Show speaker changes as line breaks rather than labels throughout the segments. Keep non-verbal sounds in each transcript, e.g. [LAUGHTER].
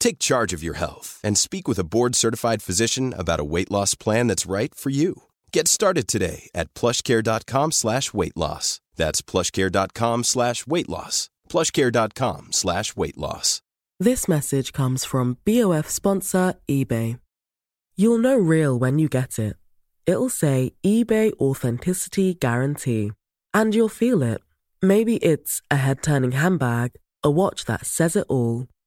Take charge of your health and speak with a board-certified physician about a weight loss plan that's right for you. Get started today at plushcare.com slash weight loss. That's plushcare.com slash weight loss. plushcare.com slash weight loss.
This message comes from BOF sponsor eBay. You'll know real when you get it. It'll say eBay Authenticity Guarantee. And you'll feel it. Maybe it's a head turning handbag, a watch that says it all,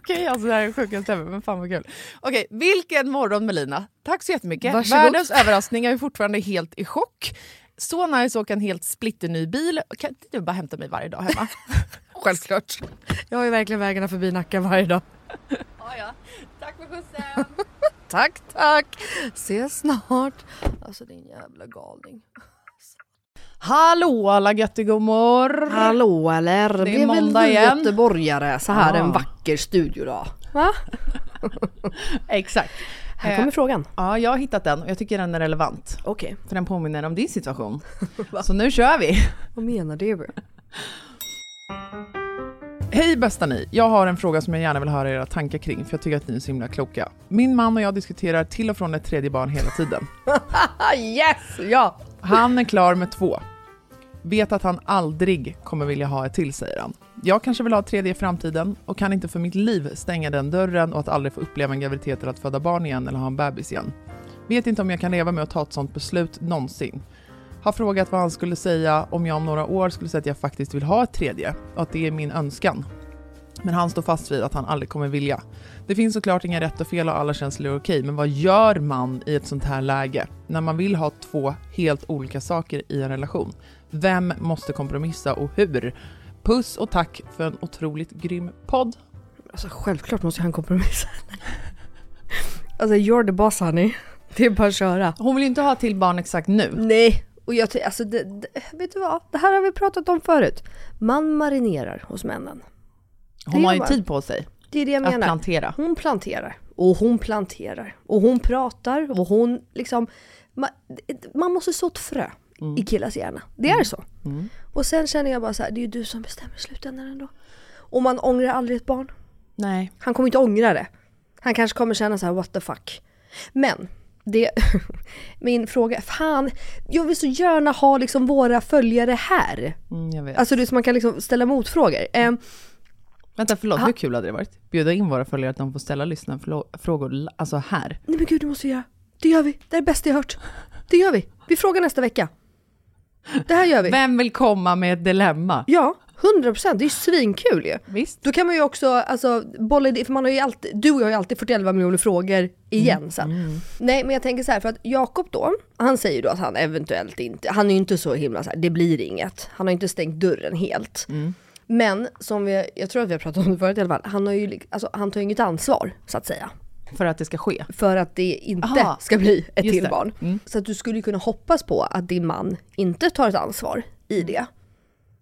Okej, alltså det här är det sjukaste ever, men fan vad kul. Okej, vilken morgon Melina. Tack så jättemycket.
Varsågod.
Världens överraskning, jag är fortfarande helt i chock. Så nice att åka en helt splitterny bil. Kan inte du bara hämta mig varje dag hemma? [LAUGHS]
Självklart. Jag har ju verkligen vägarna förbi Nacka varje dag.
ja, ja. Tack för skjutsen. [LAUGHS]
Tack, tack. Ses snart. Alltså din jävla galning.
Hallå alla göttigommor!
Hallå eller?
Det är måndag igen.
göteborgare så här
Ja.
en vacker studiodag. Va? [LAUGHS]
Exakt.
Här kommer frågan.
Ja, jag har hittat den och jag tycker den är relevant.
Okej,
För den påminner om din situation. [LAUGHS] Så nu kör vi!
vad menar du? [LAUGHS]
Hej bästa ni! Jag har en fråga som jag gärna vill höra era tankar kring, för jag tycker att ni är så himla kloka. Min man och jag diskuterar till och från ett tredje barn hela tiden.
Yes! Ja!
Han är klar med två. Vet att han aldrig kommer vilja ha ett till, säger han. Jag kanske vill ha ett tredje i framtiden och kan inte för mitt liv stänga den dörren och att aldrig få uppleva en graviditet eller att föda barn igen eller ha en bebis igen. Vet inte om jag kan leva med att ta ett sånt beslut någonsin. Har frågat vad han skulle säga om jag om några år skulle säga att jag faktiskt vill ha ett tredje och att det är min önskan. Men han står fast vid att han aldrig kommer vilja. Det finns såklart inga rätt och fel och alla känslor är okej, men vad gör man i ett sånt här läge? När man vill ha två helt olika saker i en relation. Vem måste kompromissa och hur? Puss och tack för en otroligt grym podd.
Alltså självklart måste han kompromissa. [LAUGHS] alltså you're the boss honey. Det är bara att köra.
Hon vill ju inte ha till barn exakt nu.
Nej, och jag ty- alltså det, det, vet du vad? Det här har vi pratat om förut. Man marinerar hos männen.
Hon har ju tid på sig
Det är det jag
att
menar.
plantera.
Hon planterar och hon planterar och hon pratar och hon liksom man, man måste så ett frö i killars hjärna. Det är så. Och sen känner jag bara så här, det är ju du som bestämmer i slutändan ändå. Och man ångrar aldrig ett barn.
Nej.
Han kommer inte ångra det. Han kanske kommer känna så här: what the fuck. Men det, [LAUGHS] min fråga, fan, jag vill så gärna ha liksom våra följare här.
Mm, jag vet.
Alltså det är så man kan liksom ställa motfrågor. Eh,
Vänta, förlåt,
Ha-
hur kul hade det varit? Bjuda in våra följare att de får ställa lyssnarfrågor, alltså här.
nej men gud det måste vi göra. Det gör vi, det är det bästa jag hört. Det gör vi. Vi frågar nästa vecka. Det här gör vi.
Vem vill komma med ett dilemma?
Ja, 100% det är svinkul ju.
Visst.
Då kan man ju också, alltså bolla idé, för man har ju alltid, du och jag har ju alltid 41 miljoner frågor igen sen. Nej men jag tänker så här, för att Jakob då, han säger då att han eventuellt inte, han är ju inte så himla så här, det blir inget. Han har inte stängt dörren helt. Men som vi, jag tror att vi har pratat om det förut i alla fall, han, har ju, alltså, han tar ju inget ansvar så att säga.
För att det ska ske.
För att det inte
Aha,
ska bli ett till
det.
barn.
Mm.
Så att du skulle kunna hoppas på att din man inte tar ett ansvar i det.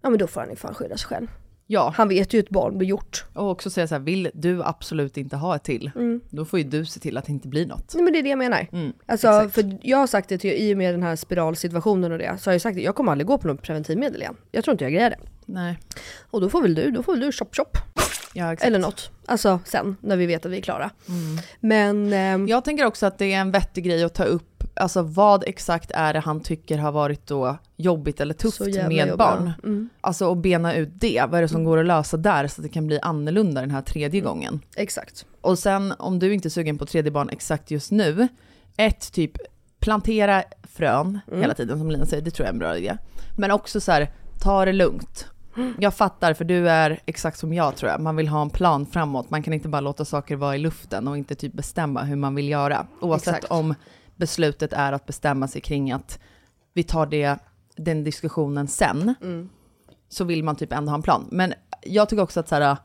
Ja men då får han ju fan skylla sig själv.
Ja,
Han vet ju hur ett barn blir gjort.
och också säga så här, vill du absolut inte ha ett till, då får ju du se till att det inte blir något.
Nej men det är det jag menar.
Mm,
Alltså,
exakt.
för jag har sagt det till, i och med den här spiralsituationen och det, så har jag sagt att jag kommer aldrig gå på något preventivmedel igen. Jag tror inte jag grejer det.
Nej,
Och då får väl du, då får väl du chop chop.
Ja.
Eller något. Alltså sen, när vi vet att vi är klara. Men, ehm,
Jag tänker också att det är en vettig grej att ta upp, alltså vad exakt är det han tycker har varit då jobbigt eller tufft med
jobbigt.
barn?
Mm,
Alltså att bena ut det, vad är det som går att lösa där så att det kan bli annorlunda den här tredje gången?
exakt.
Och sen om du inte är sugen på tredje barn exakt just nu, ett typ plantera frön hela tiden som Lina säger, det tror jag är en bra idé. Men också så här, ta det lugnt. Jag fattar, för du är exakt som jag tror jag. Man vill ha en plan framåt. Man kan inte bara låta saker vara i luften och inte typ bestämma hur man vill göra. Oavsett
Exakt.
om beslutet är att bestämma sig kring att vi tar det, den diskussionen sen,
Mm.
så vill man typ ändå ha en plan. Men jag tycker också att så här,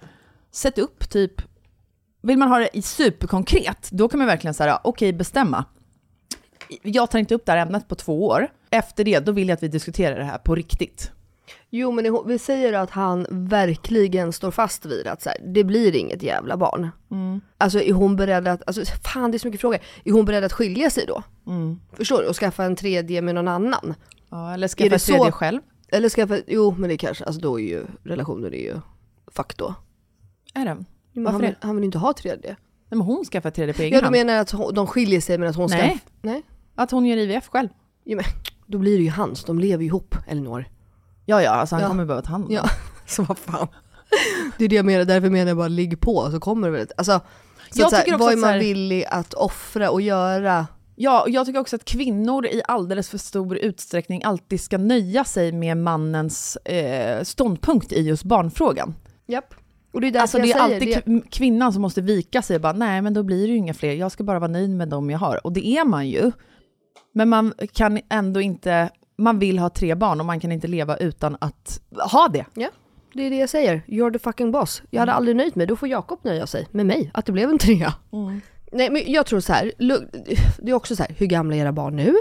sätt upp typ, vill man ha det superkonkret, då kan man verkligen säga, okej bestämma. Jag tar inte upp det här ämnet på två år. Efter det, då vill jag att vi diskuterar det här på riktigt.
Jo men vi säger att han verkligen står fast vid att så här, det blir inget jävla barn. Alltså är hon beredd att, alltså fan det är så mycket frågor. Är hon beredd att skilja sig då? Förstår du? Och skaffa en tredje med någon annan?
Ja, eller skaffa ett tredje
så?
själv.
Eller skaffa, jo men det kanske, alltså då är ju relationen är ju fuck då.
Är?
Jo, men
Varför
han, vill, han vill inte ha tredje.
Nej, men hon skaffar tredje på egen
Ja du
hand.
menar att hon, de skiljer sig men att hon ska...
Nej.
Nej.
Att hon gör IVF själv.
Ja, men, då blir det ju hans, de lever ju ihop Elinor.
Ja, ja, alltså han
Ja.
kommer behöva ta hand om
Ja,
det. [LAUGHS]
så vad fan. Det är det jag menar, därför menar jag bara ligg på så kommer det väl ett, alltså, så
Jag
att så här,
tycker också
vad är
att så
man
här-
villig att offra och göra?
Ja, och jag tycker också att kvinnor i alldeles för stor utsträckning alltid ska nöja sig med mannens eh, ståndpunkt i just barnfrågan.
Japp. Och det är därför
Alltså det är
säger
alltid
det.
kv- kvinnan som måste vika sig och bara, nej men då blir det ju inga fler, jag ska bara vara nöjd med dem jag har. Och det är man ju. Men man kan ändå inte, man vill ha tre barn och man kan inte leva utan att ha det.
Det är det jag säger, you're the fucking boss. Jag
Mm.
hade aldrig nöjt mig, då får Jakob nöja sig med mig, att det blev en trea.
Mm.
Nej men jag tror så här, det är också så här, hur gamla är era barn nu?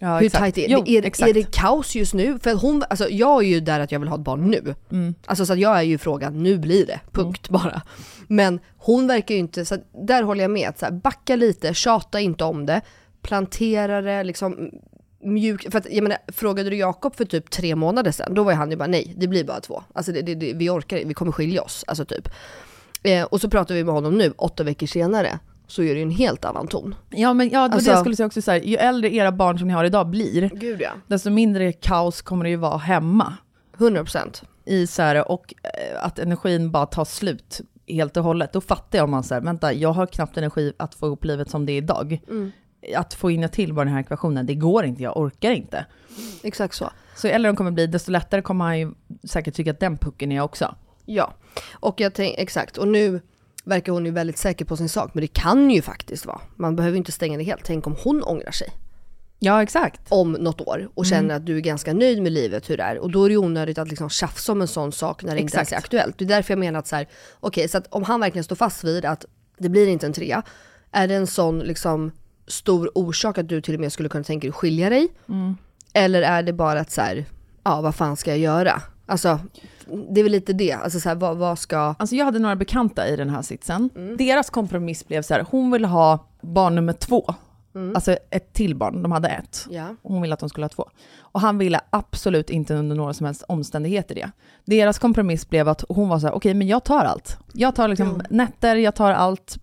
Ja,
hur tajt är,
Jo,
är,
exakt.
är det kaos just nu? För hon, alltså jag är ju där att jag vill ha ett barn nu.
Mm.
Alltså så att jag är ju frågan, nu blir det, punkt bara. Men hon verkar ju inte, så där håller jag med, att så här, backa lite, tjata inte om det, plantera det, liksom mjuk, för att jag menar, frågade du Jakob för typ tre månader sedan, då var han ju bara nej, det blir bara två. Alltså det, det, det, vi orkar vi kommer skilja oss, alltså typ. Eh, och så pratar vi med honom nu, åtta veckor senare, så är det ju en helt annan ton.
Ja men ja,
Alltså-
det jag skulle säga också, så här, ju äldre era barn som ni har idag blir,
Gud ja.
desto mindre kaos kommer det ju vara hemma.
100%.
i så här, och eh, att energin bara tar slut helt och hållet, då fattar jag om man säger, vänta, jag har knappt energi att få ihop livet som det är idag.
Mm.
Att få in ett till bara den här ekvationen, det går inte, jag orkar inte.
Exakt så.
Så ju äldre de kommer bli, desto lättare kommer han ju säkert tycka att den pucken är också.
Ja, och jag tänker exakt. Och nu verkar hon ju väldigt säker på sin sak, men det kan ju faktiskt vara. Man behöver inte stänga det helt. Tänk om hon ångrar sig
Ja, exakt.
om något år och känner att du är ganska nöjd med livet hur det är. Och då är det onödigt att liksom tjafsa om en sån sak när det inte ens
Exakt.
är aktuellt. Det är därför jag menar att så här, okej, så att om han verkligen står fast vid att det blir inte en trea, är det en sån liksom stor orsak att du till och med skulle kunna tänka dig att skilja dig? Eller är det bara att så här, ja vad fan ska jag göra? Alltså, det är väl lite det. Alltså så här, vad, vad ska...
Alltså jag hade några bekanta i den här sitsen. Deras kompromiss blev så här, hon ville ha barn nummer två. Alltså ett till barn, de hade ett.
Ja.
Hon ville att de skulle ha två. Och han ville absolut inte under några som helst omständigheter det. Deras kompromiss blev att hon var så här, okej men jag tar allt. Jag tar liksom nätter, jag tar allt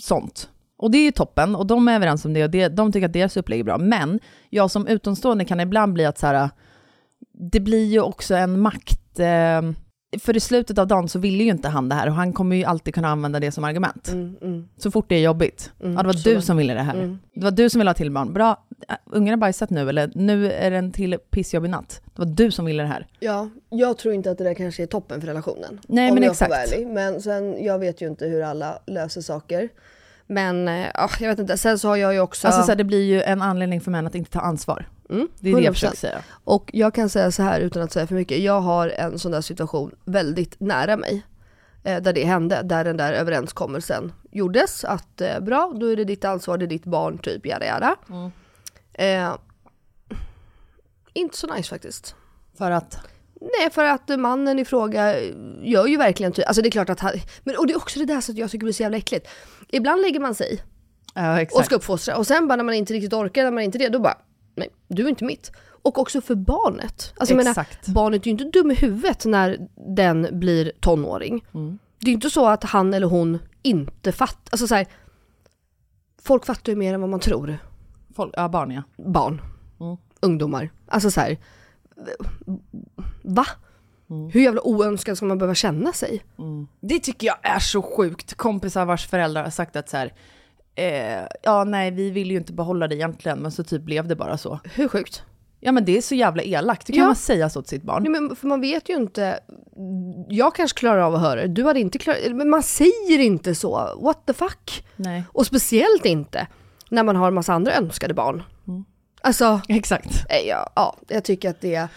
sånt. Och det är ju toppen, och de är överens om det, och det, de tycker att deras upplägg är bra. Men jag som utomstående kan ibland bli att så här, det blir ju också en makt... Eh, för i slutet av dagen så ville ju inte han det här, och han kommer ju alltid kunna använda det som argument.
Mm, mm,
Så fort det är jobbigt.
Mm,
ja, det var
så
du som ville det här.
mm.
Det var du som ville ha till barn. Bra, ungen har bajsat nu, eller nu är det en till pissjobbig natt. Det var du som ville det här.
Ja, jag tror inte att det där kanske är toppen för relationen.
Nej,
om
men
jag
exakt.
Får vara ärlig. Men sen, jag vet ju inte hur alla löser saker. Men, eh, ja, jag vet inte. Sen så har jag ju också...
Alltså så här, det blir ju en anledning för män att inte ta ansvar.
Mm,
Det är det jag
100%.
försöker säga.
Och jag kan säga så här utan att säga för mycket. Jag har en sån där situation väldigt nära mig. Eh, där det hände, där den där överenskommelsen gjordes. Att eh, bra, då är det ditt ansvar, det är ditt barn, typ jada jada.
Mm.
Eh, inte så nice faktiskt.
För att?
Nej för att mannen i fråga gör ju verkligen ty- alltså det är klart att han, men och det är också det där som jag tycker blir så jävla äckligt. Ibland lägger man sig
Ja,
och
exakt.
ska uppfostra och sen bara när man inte riktigt orkar, när man inte det, då bara nej, du är inte mitt. Och också för barnet. Alltså jag menar,
Exakt.
barnet är ju inte dum i huvudet när den blir tonåring.
Mm.
Det är ju inte så att han eller hon inte fattar, alltså så här, folk fattar ju mer än vad man tror.
Folk, ja, barn ja.
Barn,
Mm.
ungdomar, alltså så här, va?
Mm.
Hur jävla oönskad ska man behöva känna sig?
Det tycker jag är så sjukt. Kompisar vars föräldrar har sagt att så här, eh, ja nej vi vill ju inte behålla det egentligen, men så typ blev det bara så.
Hur sjukt?
Ja men det är så jävla elakt, det kan
Ja.
man säga så till sitt barn.
Nej, men för man vet ju inte, jag kanske klarar av att höra det, du hade inte klarat men man säger inte så, what the fuck?
Nej.
Och speciellt inte när man har en massa andra önskade barn. Alltså,
Exakt.
eh, ja, ja, jag tycker att det eh,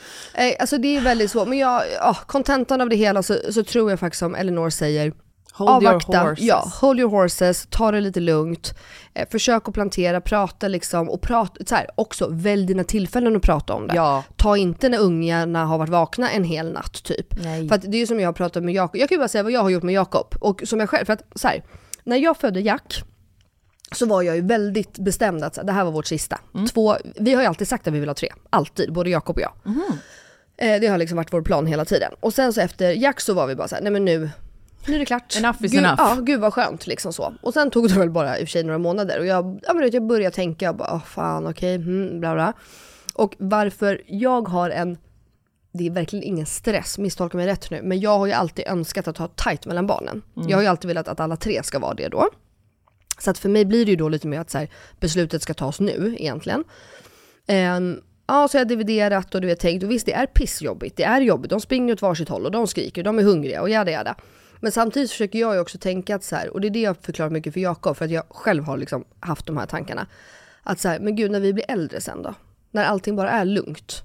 alltså det är väldigt svårt, men jag, ja, kontentan av det hela så, så tror jag faktiskt som Elinor säger,
Hold
avvakta,
your horses.
ja, hold your horses, ta det lite lugnt, eh, försök att plantera, prata liksom och prata, så här, också välj dina tillfällen att prata om det.
Ja.
Ta inte när ungarna har varit vakna en hel natt typ.
Nej.
För det är som jag har pratat med Jakob, jag kan ju bara säga vad jag har gjort med Jakob och som jag själv, för att så här, när jag födde Jack så var jag ju väldigt bestämd att det här var vårt sista.
Mm.
Två, vi har ju alltid sagt att vi vill ha tre, alltid, både Jakob och jag.
Mhm.
Eh, det har liksom varit vår plan hela tiden. Och sen så efter Jack så var vi bara så här, nej men nu, nu är det klart.
Enough is
gud,
enough.
Ja, gud vad skönt liksom så. Och sen tog det väl bara i och för sig några månader och jag, ja, men jag började tänka, jag bara, oh, fan okej, hmm, bla bla. Och varför jag har en, det är verkligen ingen stress, misstolka mig rätt nu, men jag har ju alltid önskat att ha tajt mellan barnen. Jag har ju alltid velat att alla tre ska vara det då. Så att för mig blir det ju då lite mer att så här, beslutet ska tas nu egentligen. Ehm, ja, så jag har dividerat och du vet tänkt, och visst det är pissjobbigt, det är jobbigt, de springer åt varsitt håll och de skriker, de är hungriga och jada jada. Men samtidigt försöker jag ju också tänka att så här, och det är det jag förklarar mycket för Jakob, för att jag själv har liksom haft de här tankarna. Att så här, men gud när vi blir äldre sen då? När allting bara är lugnt.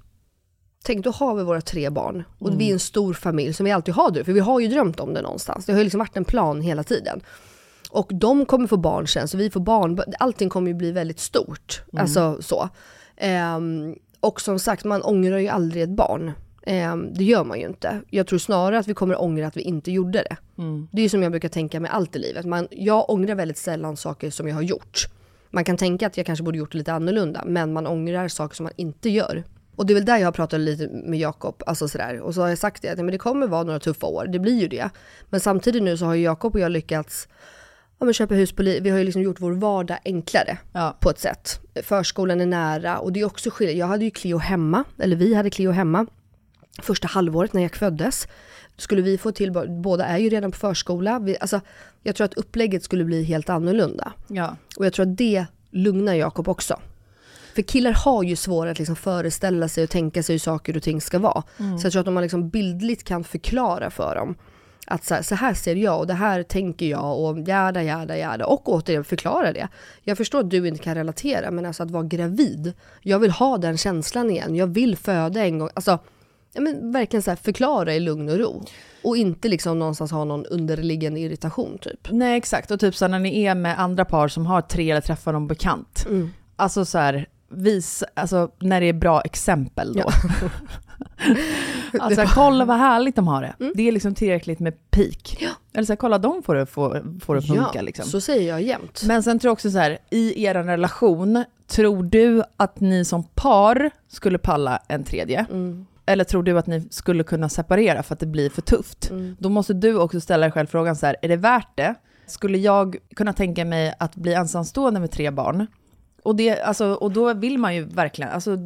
Tänk då har vi våra tre barn och vi är en stor familj som vi alltid har det, för vi har ju drömt om det någonstans. Det har ju liksom varit en plan hela tiden. Och de kommer få barn sen, så vi får barn, allting kommer ju bli väldigt stort. Alltså så. Ehm, och som sagt, man ångrar ju aldrig ett barn. Ehm, det gör man ju inte. Jag tror snarare att vi kommer ångra att vi inte gjorde det. Det är ju som jag brukar tänka med allt i livet. Man, jag ångrar väldigt sällan saker som jag har gjort. Man kan tänka att jag kanske borde gjort det lite annorlunda, men man ångrar saker som man inte gör. Och det är väl där jag har pratat lite med Jakob, alltså sådär. Och så har jag sagt det, att men det kommer vara några tuffa år, det blir ju det. Men samtidigt nu så har ju Jakob och jag lyckats ja, men köpa hus på vi har ju liksom gjort vår vardag enklare
Ja.
på ett sätt. Förskolan är nära och det är också skillnad. Jag hade ju Cleo hemma, eller vi hade Cleo hemma första halvåret när jag föddes. Skulle vi få till, båda är ju redan på förskola. Vi, alltså, jag tror att upplägget skulle bli helt annorlunda.
Ja.
Och jag tror att det lugnar Jakob också. För killar har ju svårare att liksom föreställa sig och tänka sig hur saker och ting ska vara. Så jag tror att om man liksom bildligt kan förklara för dem att så här, så här ser jag och det här tänker jag och jäda, jäda, jäda. Och återigen förklara det. Jag förstår att du inte kan relatera men alltså att vara gravid. Jag vill ha den känslan igen. Jag vill föda en gång. Alltså, ja, men verkligen så här, förklara i lugn och ro. Och inte liksom någonstans ha någon underliggande irritation typ.
Nej exakt, och typ så när ni är med andra par som har tre eller träffar någon bekant.
Mm.
Alltså så här, vis, alltså när det är bra exempel då. [LAUGHS] [LAUGHS] alltså kolla vad härligt de har det. Det är liksom tillräckligt med peak. Eller så här, kolla de får det, får, får det funka
ja,
liksom.
så säger jag jämt.
Men sen tror jag också så här, i er relation, tror du att ni som par skulle palla en tredje? Eller tror du att ni skulle kunna separera för att det blir för tufft? Då måste du också ställa dig själv frågan så här, är det värt det? Skulle jag kunna tänka mig att bli ensamstående med tre barn? Och, det, alltså, och då vill man ju verkligen, alltså,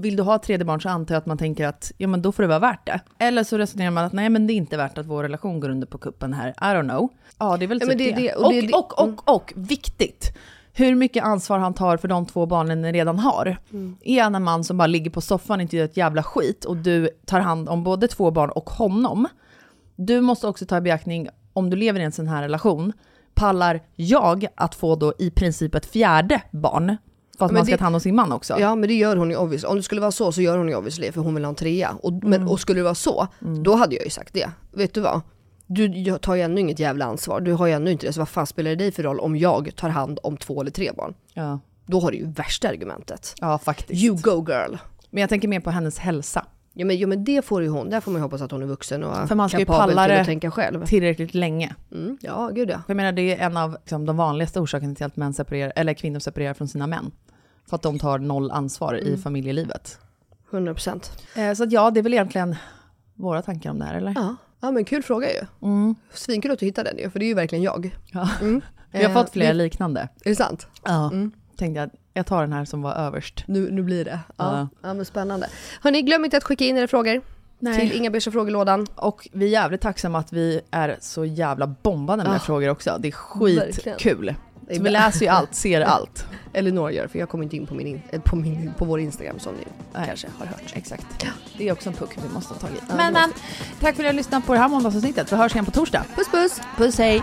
vill du ha ett tredje barn så antar jag att man tänker att ja, men då får det vara värt det. Eller så resonerar man att nej men det är inte värt att vår relation går under på kuppen här, I don't know. Ja det är väl typ
det
det.
och
Och,
det det-
och, och, och, viktigt, hur mycket ansvar han tar för de två barnen ni redan har. Är han en man som bara ligger på soffan och inte gör ett jävla skit och du tar hand om både två barn och honom, du måste också ta i beaktning, om du lever i en sån här relation, pallar jag att få då i princip ett fjärde barn? För att
Men
man ska
det-
ta hand om sin man också.
Ja men det gör hon ju obviously. Om det skulle vara så så gör hon ju obviously för hon vill ha en trea. Och, men, och skulle det vara så, då hade jag ju sagt det. Vet du vad? Du tar ju ännu inget jävla ansvar. Du har ju ännu inte det. Så vad fan spelar det dig för roll om jag tar hand om två eller tre barn?
Ja.
Då har du ju värsta argumentet.
ja, faktiskt.
You go girl.
Men jag tänker mer på hennes hälsa.
Ja men, ja men det får ju hon. Där får man ju hoppas att hon är vuxen och
För man ska ju palla
till
det.
att tänka själv.
Tillräckligt länge.
Mm, ja gud ja.
För jag menar, det är en av liksom, de vanligaste orsakerna till att män separerar, eller kvinnor separerar från sina män. För att de tar noll ansvar i familjelivet.
100%.
Eh, så att ja, det är väl egentligen våra tankar om det här, eller?
Ja. ja men kul fråga ju.
Mm.
Svinkul att du hittade den ju, för det är ju verkligen jag.
Ja.
Mm.
Vi har
Eh,
fått flera
det-
liknande.
Är det sant?
Ja.
Mm.
Tänkte jag, jag tar den här som var överst.
Nu, nu blir det. Ja.
Ja.
ja. men spännande. Hörni, glöm inte att skicka in era frågor till Inga Beige frågelådan.
Och vi är jävligt tacksamma att vi är så jävla bombande med
Ah.
frågor också. Det är skitkul. Så vi läser ju allt, ser allt.
Elinor gör, för jag kommer inte in på, min, in- eh, på, min, på vår Instagram som ni
Nej.
kanske har hört.
Exakt. Det är också en puck vi måste ta tag i.
Ja,
men, men tack för att ni har lyssnat på det här måndagsavsnittet. Vi hörs igen på torsdag.
Puss puss!
Puss hej!